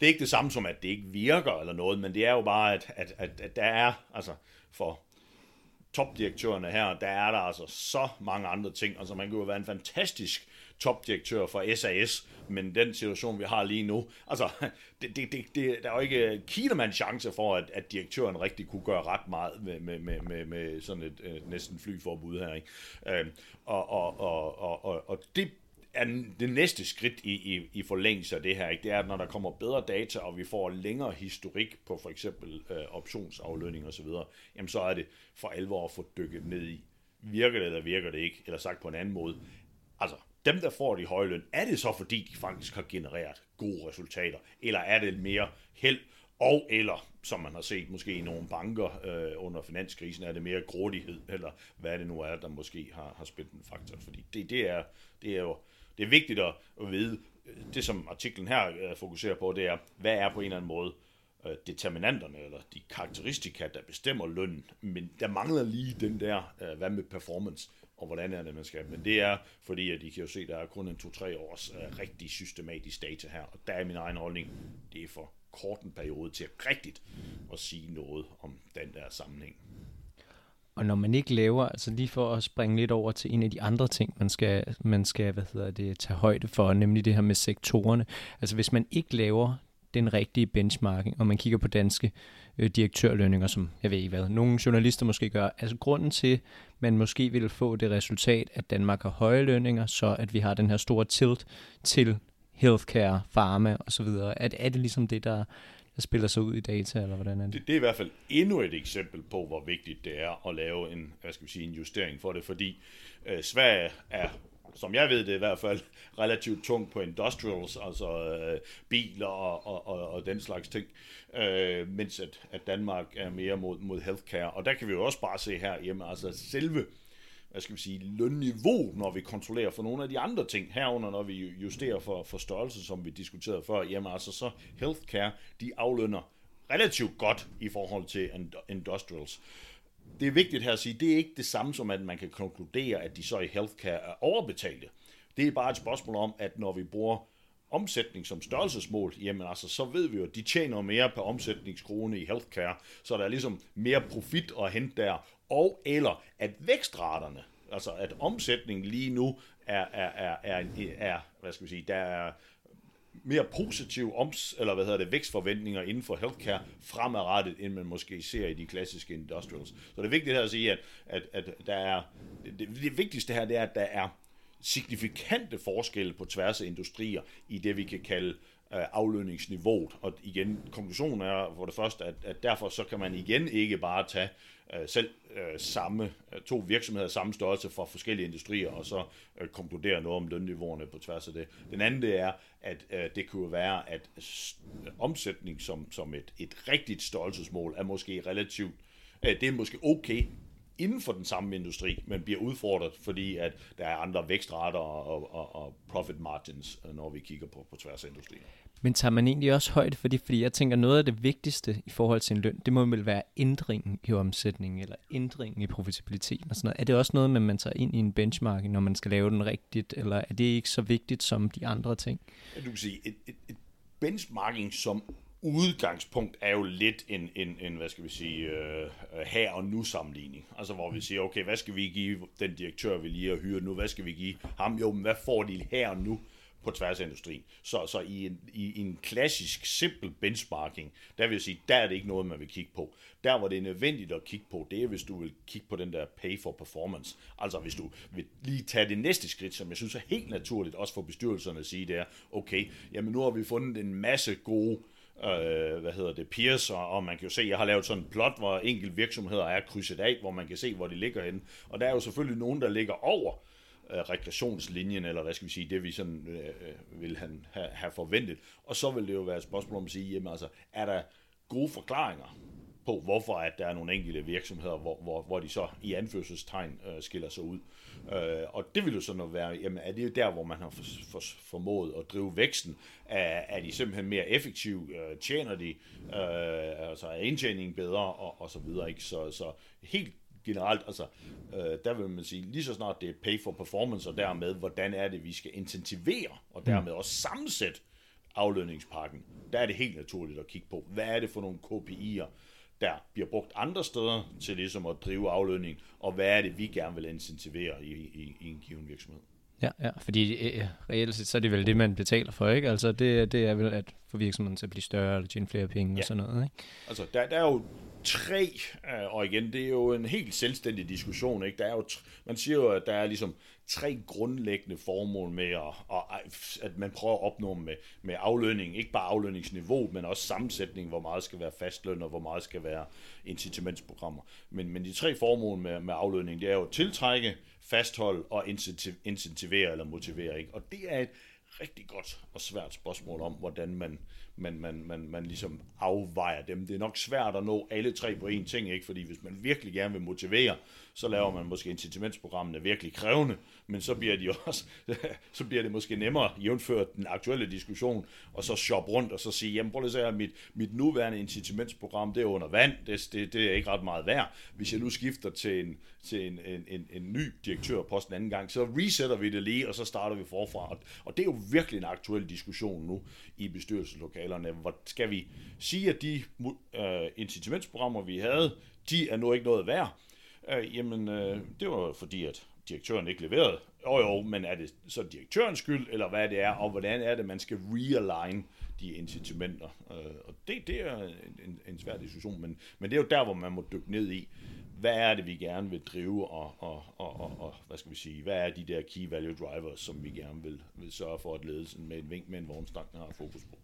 Det er ikke det samme som, at det ikke virker eller noget, men det er jo bare, at, at, at, at der er, altså for topdirektørerne her, der er der altså så mange andre ting. Altså man kan jo være en fantastisk topdirektør for SAS, men den situation, vi har lige nu, altså, det, det, det, det, der er jo ikke kinemands chance for, at, at direktøren rigtig kunne gøre ret meget med, med, med, med, med sådan et øh, næsten flyforbud her. Ikke? Øh, og, og, og, og, og, og det er det næste skridt i, i, i forlængelse af det her, ikke? det er, at når der kommer bedre data, og vi får længere historik på for eksempel øh, optionsaflønning osv., jamen så er det for alvor at få dykket ned i, virker det eller virker det ikke, eller sagt på en anden måde, altså dem, der får de høje løn, er det så fordi, de faktisk har genereret gode resultater, eller er det mere held og eller som man har set måske i nogle banker øh, under finanskrisen, er det mere grådighed, eller hvad det nu er, der måske har, har spillet en faktor. Fordi det, det, er, det er jo det er vigtigt at, vide, øh, det som artiklen her øh, fokuserer på, det er, hvad er på en eller anden måde øh, determinanterne, eller de karakteristika, der bestemmer lønnen, men der mangler lige den der, øh, hvad med performance, og hvordan er det, man skal. Men det er, fordi at I kan jo se, der er kun en 2-3 års uh, rigtig systematisk data her, og der er min egen holdning, det er for kort en periode til rigtigt at sige noget om den der sammenhæng. Og når man ikke laver, altså lige for at springe lidt over til en af de andre ting, man skal, man skal hvad hedder det, tage højde for, nemlig det her med sektorerne. Altså hvis man ikke laver den rigtige benchmarking, og man kigger på danske øh, direktørlønninger, som jeg ved ikke hvad, nogle journalister måske gør. Altså grunden til, man måske vil få det resultat, at Danmark har høje lønninger, så at vi har den her store tilt til healthcare, pharma osv. At, er det ligesom det, der, der spiller sig ud i data, eller hvordan er det? det? Det er i hvert fald endnu et eksempel på, hvor vigtigt det er at lave en, hvad skal vi sige, en justering for det, fordi øh, Sverige er som jeg ved det i hvert fald, relativt tung på industrials, altså øh, biler og, og, og, og den slags ting, øh, mens at, at Danmark er mere mod, mod healthcare. Og der kan vi jo også bare se her hjemme, altså selve hvad skal vi sige, lønniveau, når vi kontrollerer for nogle af de andre ting, herunder når vi justerer for, for størrelse, som vi diskuterede før, jamen altså så healthcare, de aflønner relativt godt i forhold til industrials. Det er vigtigt her at sige, det er ikke det samme som, at man kan konkludere, at de så i healthcare er overbetalte. Det er bare et spørgsmål om, at når vi bruger omsætning som størrelsesmål, jamen altså, så ved vi jo, at de tjener mere per omsætningskrone i healthcare, så der er ligesom mere profit at hente der, og eller at vækstraterne, altså at omsætningen lige nu er, er, er, er, er hvad skal vi sige, der er mere positiv oms, eller hvad hedder det, vækstforventninger inden for healthcare fremadrettet, end man måske ser i de klassiske industrials. Så det er vigtigt her at sige, at, at, at der er, det, det vigtigste her, det er, at der er signifikante forskelle på tværs af industrier i det, vi kan kalde øh, aflønningsniveauet. Og igen, konklusionen er for det første, at, at derfor så kan man igen ikke bare tage øh, selv øh, samme øh, to virksomheder samme størrelse fra forskellige industrier, og så øh, konkludere noget om lønniveauerne på tværs af det. Den anden det er, at øh, det kunne være, at omsætning som, som et, et rigtigt størrelsesmål er måske relativt, øh, det er måske okay inden for den samme industri, men bliver udfordret, fordi at der er andre vækstrater og, og, og profit margins, øh, når vi kigger på, på tværs af industrien. Men tager man egentlig også højde for det? Fordi jeg tænker, noget af det vigtigste i forhold til en løn, det må vel være ændringen i omsætningen, eller ændringen i profitabiliteten og sådan noget. Er det også noget, man tager ind i en benchmarking, når man skal lave den rigtigt, eller er det ikke så vigtigt som de andre ting? Du kan sige, et, et, et benchmarking som udgangspunkt er jo lidt en, en, en hvad skal vi sige, uh, her og nu sammenligning. Altså hvor vi siger, okay, hvad skal vi give den direktør, vi lige har hyret nu, hvad skal vi give ham? Jo, men hvad får de her og nu? På tværs af industrien. Så, så i, en, i en klassisk, simpel benchmarking, der vil jeg sige, der er det ikke noget, man vil kigge på. Der, hvor det er nødvendigt at kigge på, det er, hvis du vil kigge på den der pay for performance. Altså, hvis du vil lige tage det næste skridt, som jeg synes er helt naturligt, også for bestyrelserne at sige, det er, okay, jamen nu har vi fundet en masse gode øh, hvad hedder det, peers, og, og man kan jo se, jeg har lavet sådan en plot, hvor enkelte virksomheder er krydset af, hvor man kan se, hvor de ligger henne. Og der er jo selvfølgelig nogen, der ligger over øh, Øh, regressionslinjen, eller hvad skal vi sige, det vi sådan øh, øh vil han have, have forventet. Og så vil det jo være et spørgsmål om at sige, jamen altså, er der gode forklaringer på, hvorfor at der er nogle enkelte virksomheder, hvor, hvor, hvor de så i anførselstegn øh, skiller sig ud. Øh, og det vil jo sådan være, jamen er det der, hvor man har for, for, formået at drive væksten? Er, er de simpelthen mere effektive? Øh, tjener de? Øh, altså er indtjeningen bedre? Og, og så videre, ikke? Så, så helt generelt, altså, øh, der vil man sige, lige så snart det er pay for performance, og dermed, hvordan er det, vi skal intensivere, og dermed også sammensætte aflønningspakken, der er det helt naturligt at kigge på, hvad er det for nogle KPI'er, der bliver brugt andre steder til ligesom at drive aflønning, og hvad er det, vi gerne vil incentivere i, i, i en given virksomhed. Ja, ja fordi øh, reelt set, så er det vel det, man betaler for, ikke? Altså det, det er vel at få virksomheden til at blive større, eller tjene flere penge ja. og sådan noget, ikke? Altså der, der er jo tre, øh, og igen, det er jo en helt selvstændig diskussion, ikke? Der er jo, man siger jo, at der er ligesom tre grundlæggende formål med, at, at man prøver at opnå med, med aflønning, ikke bare aflønningsniveau, men også sammensætning, hvor meget skal være fastløn, og hvor meget skal være incitamentsprogrammer. Men, men de tre formål med, med aflønning, det er jo at tiltrække, fastholde og incentivere eller motivere, ikke? Og det er et rigtig godt og svært spørgsmål om, hvordan man, man, man, man, man ligesom afvejer dem. Det er nok svært at nå alle tre på én ting, ikke? fordi hvis man virkelig gerne vil motivere, så laver man måske incitamentsprogrammene virkelig krævende, men så bliver, de også, så bliver det måske nemmere, jævnført den aktuelle diskussion, og så shoppe rundt og så sige, jamen prøv lige at se mit, mit nuværende incitamentsprogram, det er under vand, det, det, det er ikke ret meget værd. Hvis jeg nu skifter til en, til en, en, en, en ny direktør på anden gang, så resetter vi det lige, og så starter vi forfra. Og, og det er jo virkelig en aktuel diskussion nu i bestyrelseslokalerne. Hvor skal vi sige, at de øh, incitamentsprogrammer, vi havde, de er nu ikke noget værd? Øh, jamen, øh, det var fordi, at direktøren ikke leverede. Jo jo, men er det så direktørens skyld, eller hvad det er, og hvordan er det, man skal realign de incitamenter? Øh, og det, det er en, en svær diskussion, men, men det er jo der, hvor man må dykke ned i, hvad er det, vi gerne vil drive, og, og, og, og, og hvad skal vi sige, hvad er de der key value drivers, som vi gerne vil, vil sørge for, at ledelsen med en vink med en vognstang har fokus på.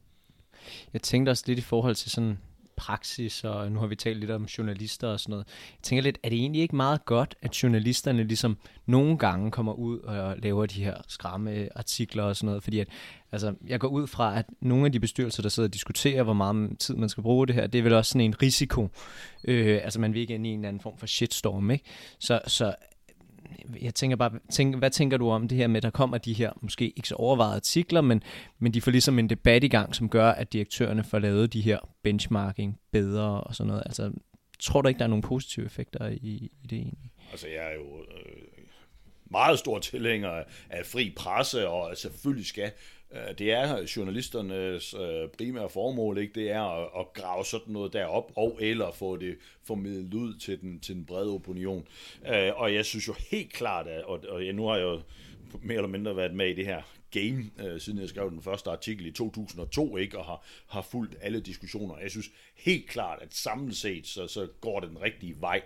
Jeg tænkte også lidt i forhold til sådan praksis, og nu har vi talt lidt om journalister og sådan noget. Jeg tænker lidt, er det egentlig ikke meget godt, at journalisterne ligesom nogle gange kommer ud og laver de her skræmme artikler og sådan noget, fordi at, altså, jeg går ud fra, at nogle af de bestyrelser, der sidder og diskuterer, hvor meget tid man skal bruge det her, det er vel også sådan en risiko. Øh, altså man vil ikke ind i en eller anden form for shitstorm, ikke? Så, så jeg tænker bare, tænk, hvad tænker du om det her med, at der kommer de her måske ikke så overvejede artikler, men, men de får ligesom en debat i gang, som gør, at direktørerne får lavet de her benchmarking bedre og sådan noget. Altså, tror du ikke, der er nogle positive effekter i, i det egentlig? Altså, jeg er jo øh, meget stor tilhænger af fri presse, og selvfølgelig skal øh, det er journalisternes øh, primære formål, ikke? det er at, at grave sådan noget derop, og eller få det formidlet ud til den, til den brede opinion. Øh, og jeg synes jo helt klart, at, og, og nu har jeg jo mere eller mindre været med i det her game, siden jeg skrev den første artikel i 2002, ikke, og har, har fulgt alle diskussioner. Jeg synes helt klart, at samlet set, så, så går det den rigtige vej.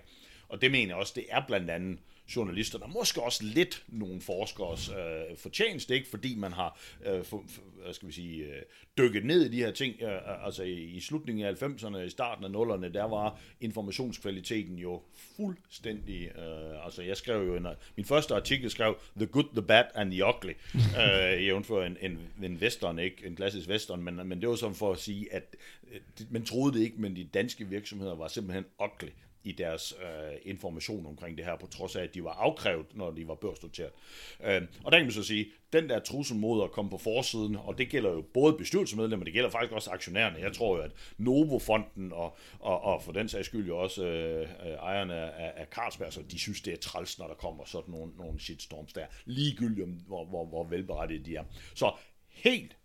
Og det mener jeg også, det er blandt andet journalisterne, måske også lidt nogle forskers øh, fortjeneste, ikke? fordi man har øh, for, for, hvad skal vi sige, øh, dykket ned i de her ting. Øh, altså i, i slutningen af 90'erne, i starten af 0'erne, der var informationskvaliteten jo fuldstændig... Øh, altså jeg skrev jo en, min første artikel skrev The Good, The Bad and The Ugly, øh, jævnfør en, en, en western, ikke? en klassisk western, men, men det var sådan for at sige, at øh, man troede det ikke, men de danske virksomheder var simpelthen ugly i deres øh, information omkring det her, på trods af, at de var afkrævet, når de var børsnoteret. Øh, og der kan man så sige, den der trussel mod at komme på forsiden, og det gælder jo både bestyrelsesmedlemmer, det gælder faktisk også aktionærerne. Jeg tror jo, at Novo-fonden og, og, og for den sags skyld jo også øh, ejerne af, af Carlsberg, så de synes, det er træls, når der kommer sådan nogle, nogle shitstorms der, ligegyldigt hvor, hvor, hvor velberettigede de er. Så helt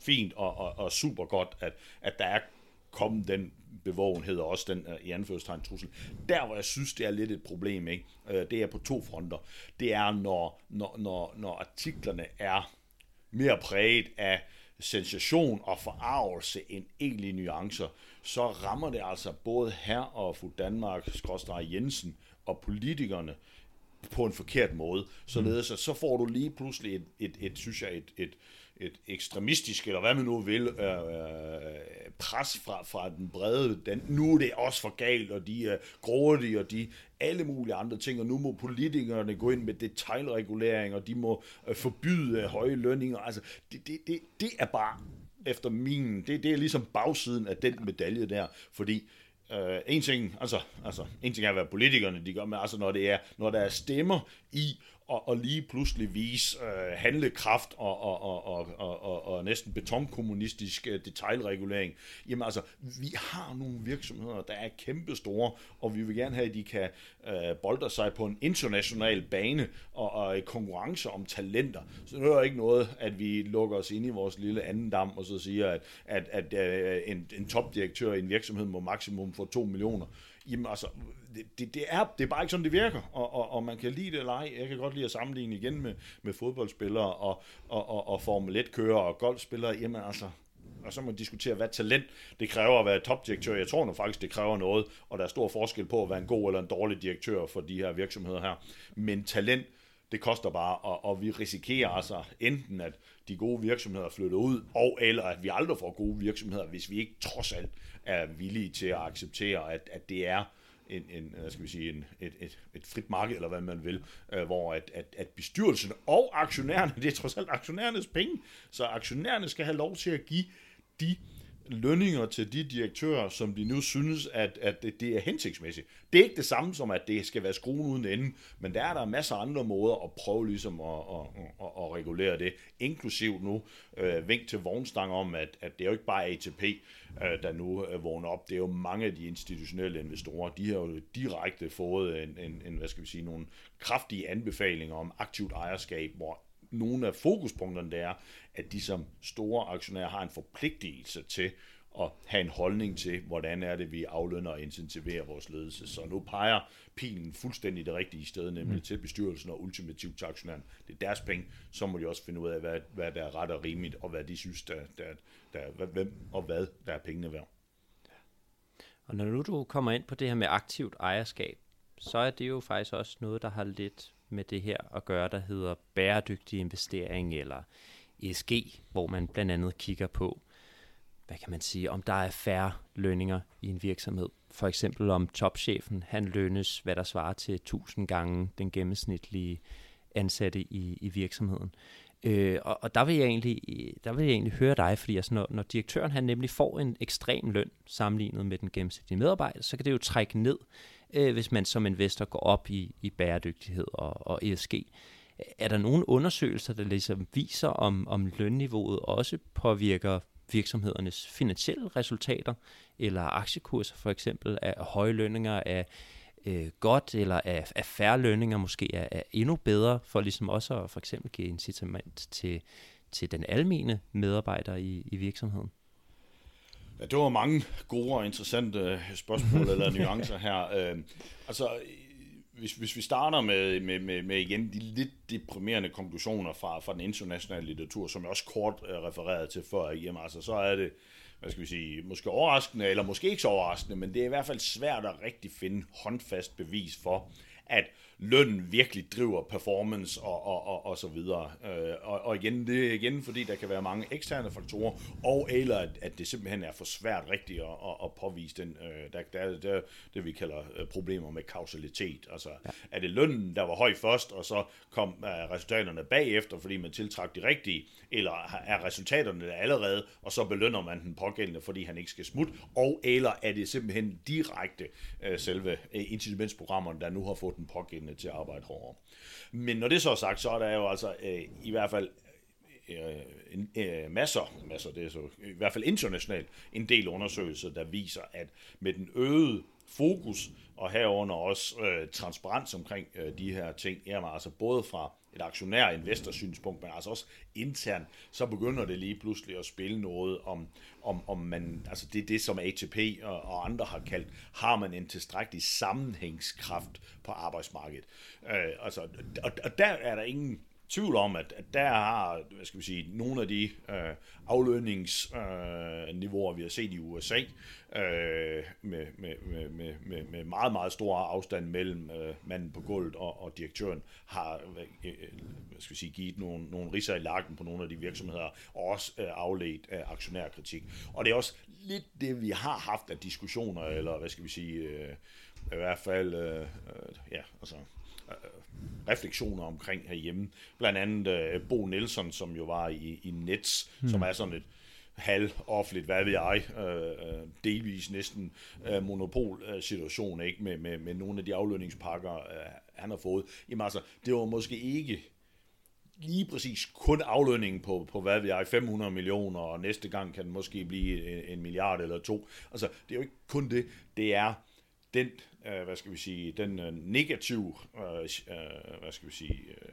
fint og, og, og super godt, at, at der er kommet den bevågenhed og også den uh, i anførselstegn trussel. Der, hvor jeg synes, det er lidt et problem, ikke? Uh, det er på to fronter. Det er, når, når, når, når artiklerne er mere præget af sensation og forarvelse end egentlige nuancer, så rammer det altså både her og fru Danmark, Skråstrej Jensen og politikerne på en forkert måde. Således at så får du lige pludselig et, et, et synes jeg, et, et, et ekstremistisk, eller hvad man nu vil, øh, øh, pres fra, fra den brede, den, nu er det også for galt, og de er grådige, og de alle mulige andre ting, og nu må politikerne gå ind med detaljregulering, og de må øh, forbyde øh, høje lønninger. Altså, det, det, det, det er bare, efter min, det, det er ligesom bagsiden af den medalje der, fordi øh, en ting, altså, altså, en ting er, hvad politikerne de gør, men altså, når, det er, når der er stemmer i og, og lige pludselig vise øh, handlekraft og, og, og, og, og, og, og næsten betonkommunistisk øh, detaljregulering. Jamen altså, vi har nogle virksomheder, der er kæmpestore, og vi vil gerne have, at de kan øh, bolde sig på en international bane og, og konkurrence om talenter. Så det er ikke noget, at vi lukker os ind i vores lille anden dam og så siger, at, at, at øh, en, en topdirektør i en virksomhed må maksimum få 2 millioner. Jamen altså, det, det, det, er, det er bare ikke sådan, det virker, og, og, og man kan lide det eller ej. Jeg kan godt lide at sammenligne igen med, med fodboldspillere og, og, og, og Formel 1-kører og golfspillere. Jamen altså, og så må man diskutere, hvad talent det kræver at være topdirektør. Jeg tror nu faktisk, det kræver noget, og der er stor forskel på at være en god eller en dårlig direktør for de her virksomheder her. Men talent, det koster bare, og, og vi risikerer altså enten, at de gode virksomheder flytter ud, og eller at vi aldrig får gode virksomheder, hvis vi ikke trods alt er villige til at acceptere, at, at det er en, en øh, hvad skal vi sige, en, et, et, et frit marked, eller hvad man vil, øh, hvor at, at, at bestyrelsen og aktionærerne, det er trods alt aktionærernes penge, så aktionærerne skal have lov til at give de lønninger til de direktører, som de nu synes, at, at det, er hensigtsmæssigt. Det er ikke det samme som, at det skal være skruen uden ende, men der er der masser af andre måder at prøve ligesom at, at, at, at regulere det, inklusiv nu øh, vink til vognstang om, at, at det er jo ikke bare ATP, øh, der nu øh, vågner op, det er jo mange af de institutionelle investorer, de har jo direkte fået en, en, en hvad skal vi sige, nogle kraftige anbefalinger om aktivt ejerskab, hvor nogle af fokuspunkterne der er, at de som store aktionærer har en forpligtelse til at have en holdning til, hvordan er det, vi aflønner og incentiverer vores ledelse. Så nu peger pilen fuldstændig det rigtige sted, nemlig mm. til bestyrelsen og ultimativt til aktionæren. Det er deres penge, så må de også finde ud af, hvad, hvad der er ret og rimeligt, og hvad de synes, der, der, der, hvem og hvad der er pengene værd. Og når nu du kommer ind på det her med aktivt ejerskab, så er det jo faktisk også noget, der har lidt med det her at gøre, der hedder bæredygtig investering eller ESG, hvor man blandt andet kigger på, hvad kan man sige, om der er færre lønninger i en virksomhed. For eksempel om topchefen, han lønnes, hvad der svarer til 1000 gange den gennemsnitlige ansatte i, i virksomheden. Øh, og, og der vil jeg egentlig, der vil jeg egentlig høre dig, fordi altså, når, når direktøren han nemlig får en ekstrem løn sammenlignet med den gennemsnitlige medarbejder, så kan det jo trække ned, øh, hvis man som investor går op i, i bæredygtighed og, og ESG. Er der nogle undersøgelser, der ligesom viser, om, om lønniveauet også påvirker virksomhedernes finansielle resultater, eller aktiekurser for eksempel, af høje lønninger, af øh, godt, eller af, af færre lønninger måske er, er endnu bedre, for ligesom også at for eksempel give incitament til, til den almene medarbejder i, i virksomheden? Ja, det var mange gode og interessante spørgsmål eller nuancer her. Øh, altså, hvis, hvis vi starter med, med, med, med igen de lidt deprimerende konklusioner fra, fra den internationale litteratur, som jeg også kort øh, refererede til før, jamen, altså, så er det, hvad skal vi sige, måske overraskende, eller måske ikke så overraskende, men det er i hvert fald svært at rigtig finde håndfast bevis for, at løn virkelig driver performance og, og, og, og så videre. Øh, og, og igen, det er igen, fordi der kan være mange eksterne faktorer, og eller at, at det simpelthen er for svært rigtigt at, at, at påvise den. Øh, der, der er det, vi kalder øh, problemer med kausalitet. Altså, ja. er det lønnen, der var høj først, og så kom uh, resultaterne bagefter, fordi man tiltrak de rigtige, eller er resultaterne der allerede, og så belønner man den pågældende, fordi han ikke skal smutte, og eller er det simpelthen direkte uh, selve incitamentsprogrammerne, der nu har fået den pågældende pågældende til at arbejde hårdere. Men når det så er sagt, så er der jo altså øh, i hvert fald øh, en, øh, masser, masser, det er så i hvert fald internationalt, en del undersøgelser, der viser, at med den øgede fokus, og herunder også øh, transparens omkring øh, de her ting, jamen altså både fra et aktionær investor synspunkt, men altså også internt, så begynder det lige pludselig at spille noget om, om, om man, altså det er det, som ATP og, og andre har kaldt, har man en tilstrækkelig sammenhængskraft på arbejdsmarkedet. Øh, altså, og, og der er der ingen tvivl om, at, at der har, hvad skal vi sige, nogle af de øh, aflønningsniveauer, øh, vi har set i USA, øh, med, med, med, med, med meget, meget stor afstand mellem øh, manden på gulvet og, og direktøren, har øh, hvad skal vi sige, givet nogle, nogle riser i lakken på nogle af de virksomheder, og også øh, afledt af aktionærkritik. Og det er også lidt det, vi har haft af diskussioner, eller hvad skal vi sige, øh, i hvert fald, øh, øh, ja, altså refleksioner omkring herhjemme. Blandt andet uh, Bo Nielsen, som jo var i, i Nets, hmm. som er sådan et halv-offentligt, hvad ved jeg, øh, delvis næsten øh, monopol-situation, ikke, med, med, med nogle af de aflønningspakker, øh, han har fået. Jamen altså, det var måske ikke lige præcis kun aflønningen på, på hvad ved jeg, 500 millioner, og næste gang kan det måske blive en, en milliard eller to. Altså, det er jo ikke kun det. Det er den øh, hvad skal vi sige, den øh, negative, øh, øh hvad skal vi sige, øh,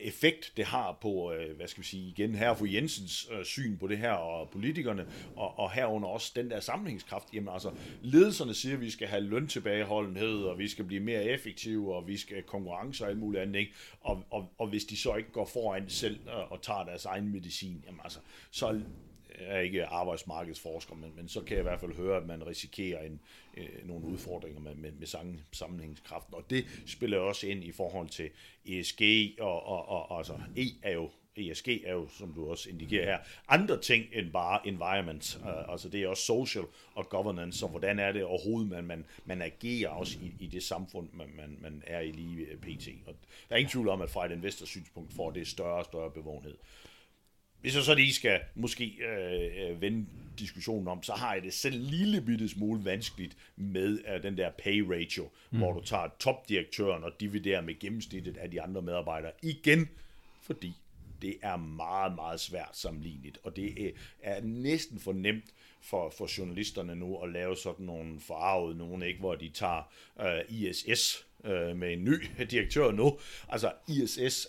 effekt, det har på, øh, hvad skal vi sige, igen her for Jensens øh, syn på det her, og politikerne, og, og herunder også den der sammenhængskraft. Jamen altså, ledelserne siger, at vi skal have løntilbageholdenhed, og vi skal blive mere effektive, og vi skal konkurrence og alt muligt andet, ikke? Og, og, og hvis de så ikke går foran selv og, og tager deres egen medicin, jamen altså, så er ikke arbejdsmarkedsforsker, men, men så kan jeg i hvert fald høre, at man risikerer en, øh, nogle udfordringer med, med, med sammenhængskraften. Og det spiller også ind i forhold til ESG, og, og, og altså E er jo ESG er jo, som du også indikerer her, andre ting end bare environment. Uh, altså det er også social og governance, og hvordan er det overhovedet, man, man, man agerer også i, i det samfund, man, man, man er i lige øh, pt. Og der er ingen tvivl om, at fra et investorsynspunkt får det større og større bevågenhed hvis jeg så lige skal måske øh, øh, vende diskussionen om, så har jeg det selv en lille bitte smule vanskeligt med øh, den der pay ratio, mm. hvor du tager topdirektøren og dividerer med gennemsnittet af de andre medarbejdere. Igen, fordi det er meget, meget svært sammenligneligt, og det er, næsten for nemt for, for journalisterne nu at lave sådan nogle forarvede nogen, ikke, hvor de tager øh, ISS øh, med en ny direktør nu. Altså ISS,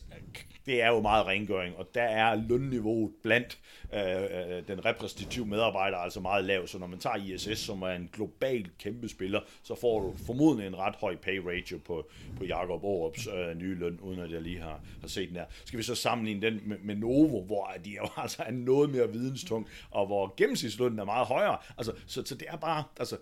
det er jo meget rengøring, og der er lønniveauet blandt øh, øh den repræsentative medarbejder altså meget lavt, så når man tager ISS, som er en global kæmpe spiller, så får du formodentlig en ret høj pay ratio på, på Jakob Aarups øh, nye løn, uden at jeg lige har, har set den her. Skal vi så sammenligne den med, med Novo, hvor de jo altså er noget mere videnstung, og hvor gennemsnitslønnen er meget højere. Altså, så, så det er bare, altså,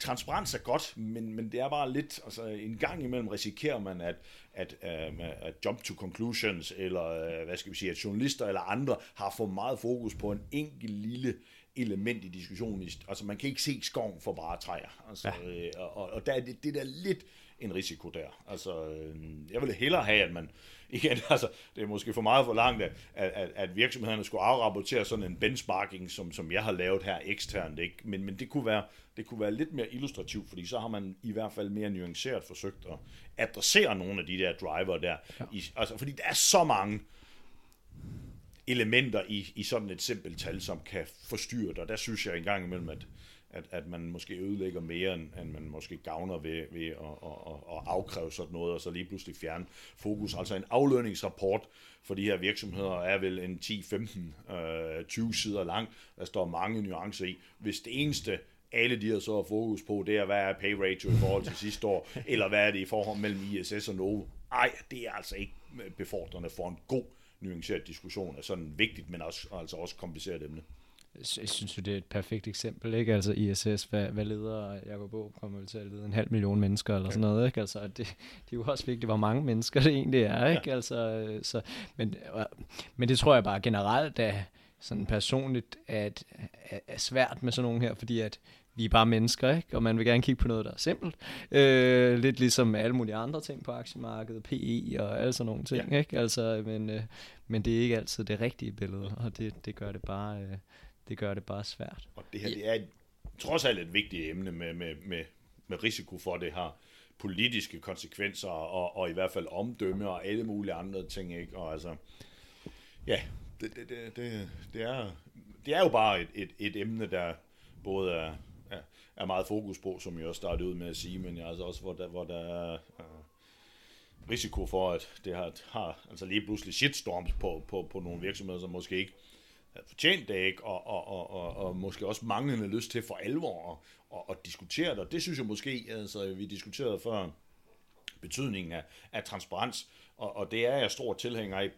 transparens er godt, men, men det er bare lidt, altså en gang imellem risikerer man, at, at, uh, at jump to conclusions, eller uh, hvad skal vi sige, at journalister eller andre har for meget fokus på en enkelt lille element i diskussionen. Altså man kan ikke se skoven for bare træer. Altså, ja. øh, og, og der er det, det der lidt en risiko der. Altså, øh, jeg ville hellere have, at man, igen, altså, det er måske for meget for langt, at, at, at virksomhederne skulle afrapportere sådan en benchmarking, som, som jeg har lavet her eksternt, ikke? Men, men det, kunne være, det kunne være lidt mere illustrativt, fordi så har man i hvert fald mere nuanceret forsøgt at adressere nogle af de der driver der. Ja. I, altså, fordi der er så mange elementer i, i sådan et simpelt tal, som kan forstyrre dig. Der synes jeg engang imellem, at, at, at man måske ødelægger mere, end, end man måske gavner ved, ved at, at, at afkræve sådan noget, og så lige pludselig fjerne fokus. Altså en aflønningsrapport for de her virksomheder er vel en 10, 15, øh, 20 sider lang. Der står mange nuancer i. Hvis det eneste alle de har så fokus på, det er, hvad er pay ratio i forhold til sidste år, eller hvad er det i forhold mellem ISS og Novo. Ej, det er altså ikke befordrende for en god nuanceret diskussion af sådan vigtigt, men også, altså også kompliceret emne. Jeg synes jo, det er et perfekt eksempel, ikke? Altså ISS, hvad, hvad leder Jacob Bo kommer til at lede en halv million mennesker eller sådan noget, ikke? Altså det, det er jo også vigtigt, hvor mange mennesker det egentlig er, ikke? Ja. Altså, så, men, men det tror jeg bare generelt er sådan personligt, at er svært med sådan nogle her, fordi at vi er bare mennesker, ikke? og man vil gerne kigge på noget, der er simpelt. Øh, lidt ligesom alle mulige andre ting på aktiemarkedet, PE og alle sådan nogle ting. Ja. Ikke? Altså, men, øh, men det er ikke altid det rigtige billede, og det, det gør det bare... Øh, det gør det bare svært. Og det her det er et, trods alt et vigtigt emne med, med, med, med risiko for, at det har politiske konsekvenser, og, og i hvert fald omdømme og alle mulige andre ting. Ikke? Og altså, ja, det, det, det, det, det, er, det er jo bare et, et, et emne, der både er, er, er meget fokus på, som jeg også startede ud med at sige, men altså også, hvor der, hvor der er øh, risiko for, at det har, har altså lige pludselig shitstorms på, på, på nogle virksomheder, som måske ikke havde fortjent det, ikke? Og, og, og, og, og måske også manglende lyst til for alvor at, at, at diskutere det. Og det synes jeg måske, altså vi diskuterede før, betydningen af, af transparens, og, og det er jeg stor tilhænger af,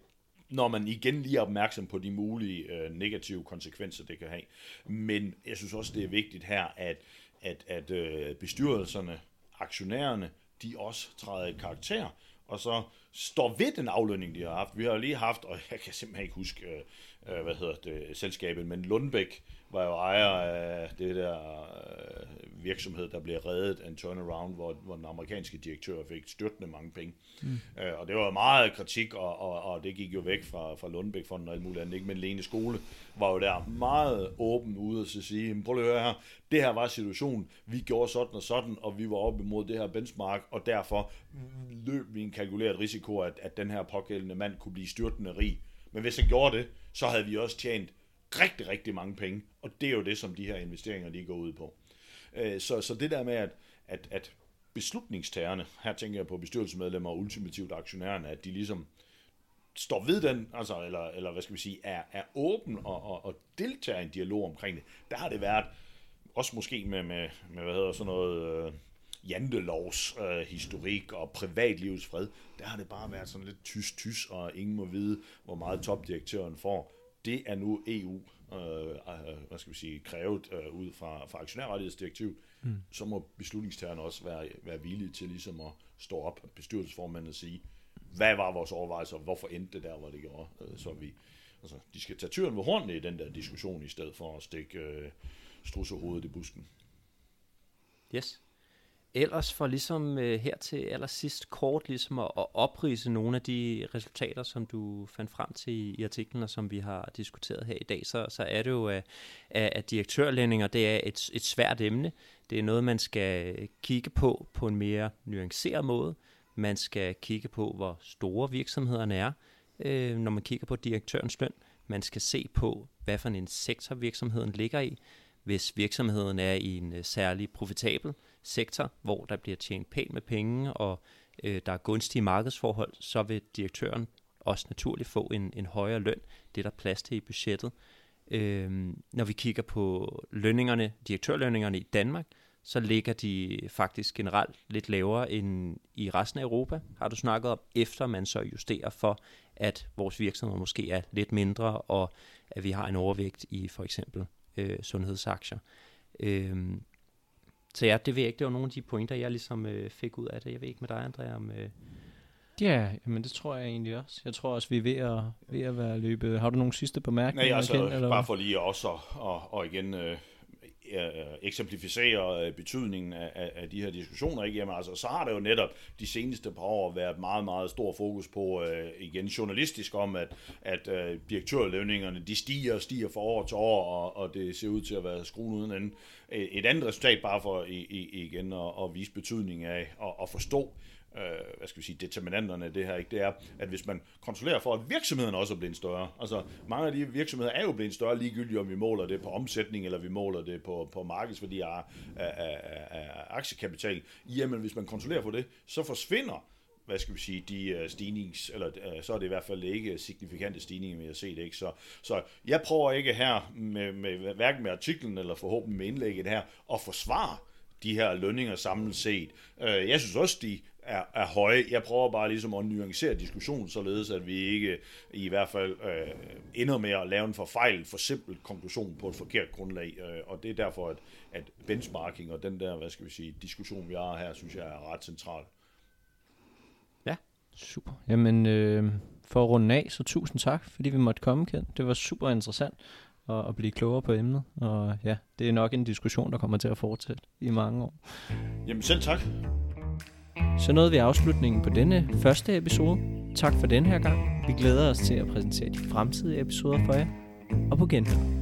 når man igen lige er opmærksom på de mulige øh, negative konsekvenser, det kan have. Men jeg synes også, det er vigtigt her, at, at, at øh, bestyrelserne, aktionærerne, de også træder i karakter, og så står ved den aflønning, de har haft. Vi har lige haft, og jeg kan simpelthen ikke huske, øh, øh, hvad hedder det, selskabet, men Lundbæk var jo ejer af det der øh, virksomhed, der blev reddet af en turnaround, hvor, hvor den amerikanske direktør fik styrtende mange penge. Mm. Øh, og det var meget kritik, og, og, og det gik jo væk fra, fra Lundbæk-fonden og alt muligt andet. Ikke? Men Lene Skole var jo der meget åben ude og sige, prøv lige at høre her, det her var situationen, vi gjorde sådan og sådan, og vi var op imod det her benchmark, og derfor løb vi en kalkuleret risiko, at, at den her pågældende mand kunne blive styrtende rig. Men hvis han gjorde det, så havde vi også tjent rigtig, rigtig mange penge. Og det er jo det, som de her investeringer de går ud på. Øh, så, så det der med, at, at, at beslutningstagerne, her tænker jeg på bestyrelsesmedlemmer og ultimativt aktionærerne, at de ligesom står ved den, altså, eller, eller hvad skal vi sige, er, er åben og, og, og deltager i en dialog omkring det. Der har det været, også måske med, med, med hvad hedder sådan noget, øh, jantelovs øh, historik og privatlivets fred, der har det bare været sådan lidt tys-tys, og ingen må vide, hvor meget topdirektøren får. Det er nu EU, øh, øh, hvad skal vi sige, krævet øh, ud fra, fra aktionærrettighedsdirektiv. Mm. Så må beslutningstagerne også være, være villige til ligesom at stå op, bestyrelsesformanden og sige, hvad var vores overvejelser, hvorfor endte det der, hvor det gjorde. Øh, så vi, altså, de skal tage tyren ved hornene i den der diskussion, i stedet for at stikke øh, strussehovedet i busken. Yes ellers for ligesom øh, her til allersidst kort ligesom at, at oprise nogle af de resultater, som du fandt frem til i, i artiklen, og som vi har diskuteret her i dag, så, så er det jo, øh, at, at direktørlønninger, det er et, et svært emne. Det er noget, man skal kigge på på en mere nuanceret måde. Man skal kigge på, hvor store virksomhederne er, øh, når man kigger på direktørens løn. Man skal se på, hvad for en sektor virksomheden ligger i. Hvis virksomheden er i en øh, særlig profitabel sektor, hvor der bliver tjent pænt med penge, og øh, der er gunstige markedsforhold, så vil direktøren også naturligt få en, en højere løn. Det er der plads til i budgettet. Øh, når vi kigger på lønningerne, direktørlønningerne i Danmark, så ligger de faktisk generelt lidt lavere end i resten af Europa, har du snakket om, efter man så justerer for, at vores virksomheder måske er lidt mindre, og at vi har en overvægt i for eksempel øh, sundhedsaktier. Øh, så ja, det ved jeg ikke, det var nogle af de pointer, jeg ligesom øh, fik ud af det. Jeg ved ikke med dig, Andrea, om... Øh... Ja, men det tror jeg egentlig også. Jeg tror også, vi er ved at, ved at være løbet. Har du nogle sidste bemærkninger? Nej, altså, igen, eller? bare for lige også og, og, og igen øh, Øh, eksemplificerer øh, betydningen af, af, af de her diskussioner, ikke? Jamen, altså, så har der jo netop de seneste par år været meget, meget stor fokus på, øh, igen journalistisk, om at, at øh, direktørlønningerne, de stiger og stiger fra år til år, og, og det ser ud til at være skruen uden anden. Et andet resultat, bare for i, i, igen at, at vise betydningen af at, at forstå, øh, hvad skal vi sige, determinanterne af det her, ikke? det er, at hvis man kontrollerer for, at virksomheden også er blevet større, altså mange af de virksomheder er jo blevet større ligegyldigt, om vi måler det på omsætning, eller vi måler det på, på markedsværdi af, af, af, af aktiekapital, jamen hvis man kontrollerer for det, så forsvinder hvad skal vi sige, de øh, stignings, eller øh, så er det i hvert fald ikke signifikante stigninger, vi har set, ikke? Så, så jeg prøver ikke her, med, med, hverken med artiklen eller forhåbentlig med indlægget her, at forsvare de her lønninger samlet set. Øh, jeg synes også, de er, er høje. Jeg prøver bare ligesom at nuancere diskussionen, således at vi ikke i hvert fald øh, ender med at lave en forfejlet, for simpel konklusion på et forkert grundlag. Øh, og det er derfor, at, at benchmarking og den der, hvad skal vi sige, diskussion, vi har her, synes jeg er ret central. Ja, super. Jamen, øh, for at runde af, så tusind tak, fordi vi måtte komme, Ken. Det var super interessant at, at blive klogere på emnet. Og ja, det er nok en diskussion, der kommer til at fortsætte i mange år. Jamen selv tak. Så nåede vi afslutningen på denne første episode. Tak for den her gang. Vi glæder os til at præsentere de fremtidige episoder for jer. Og på genhør.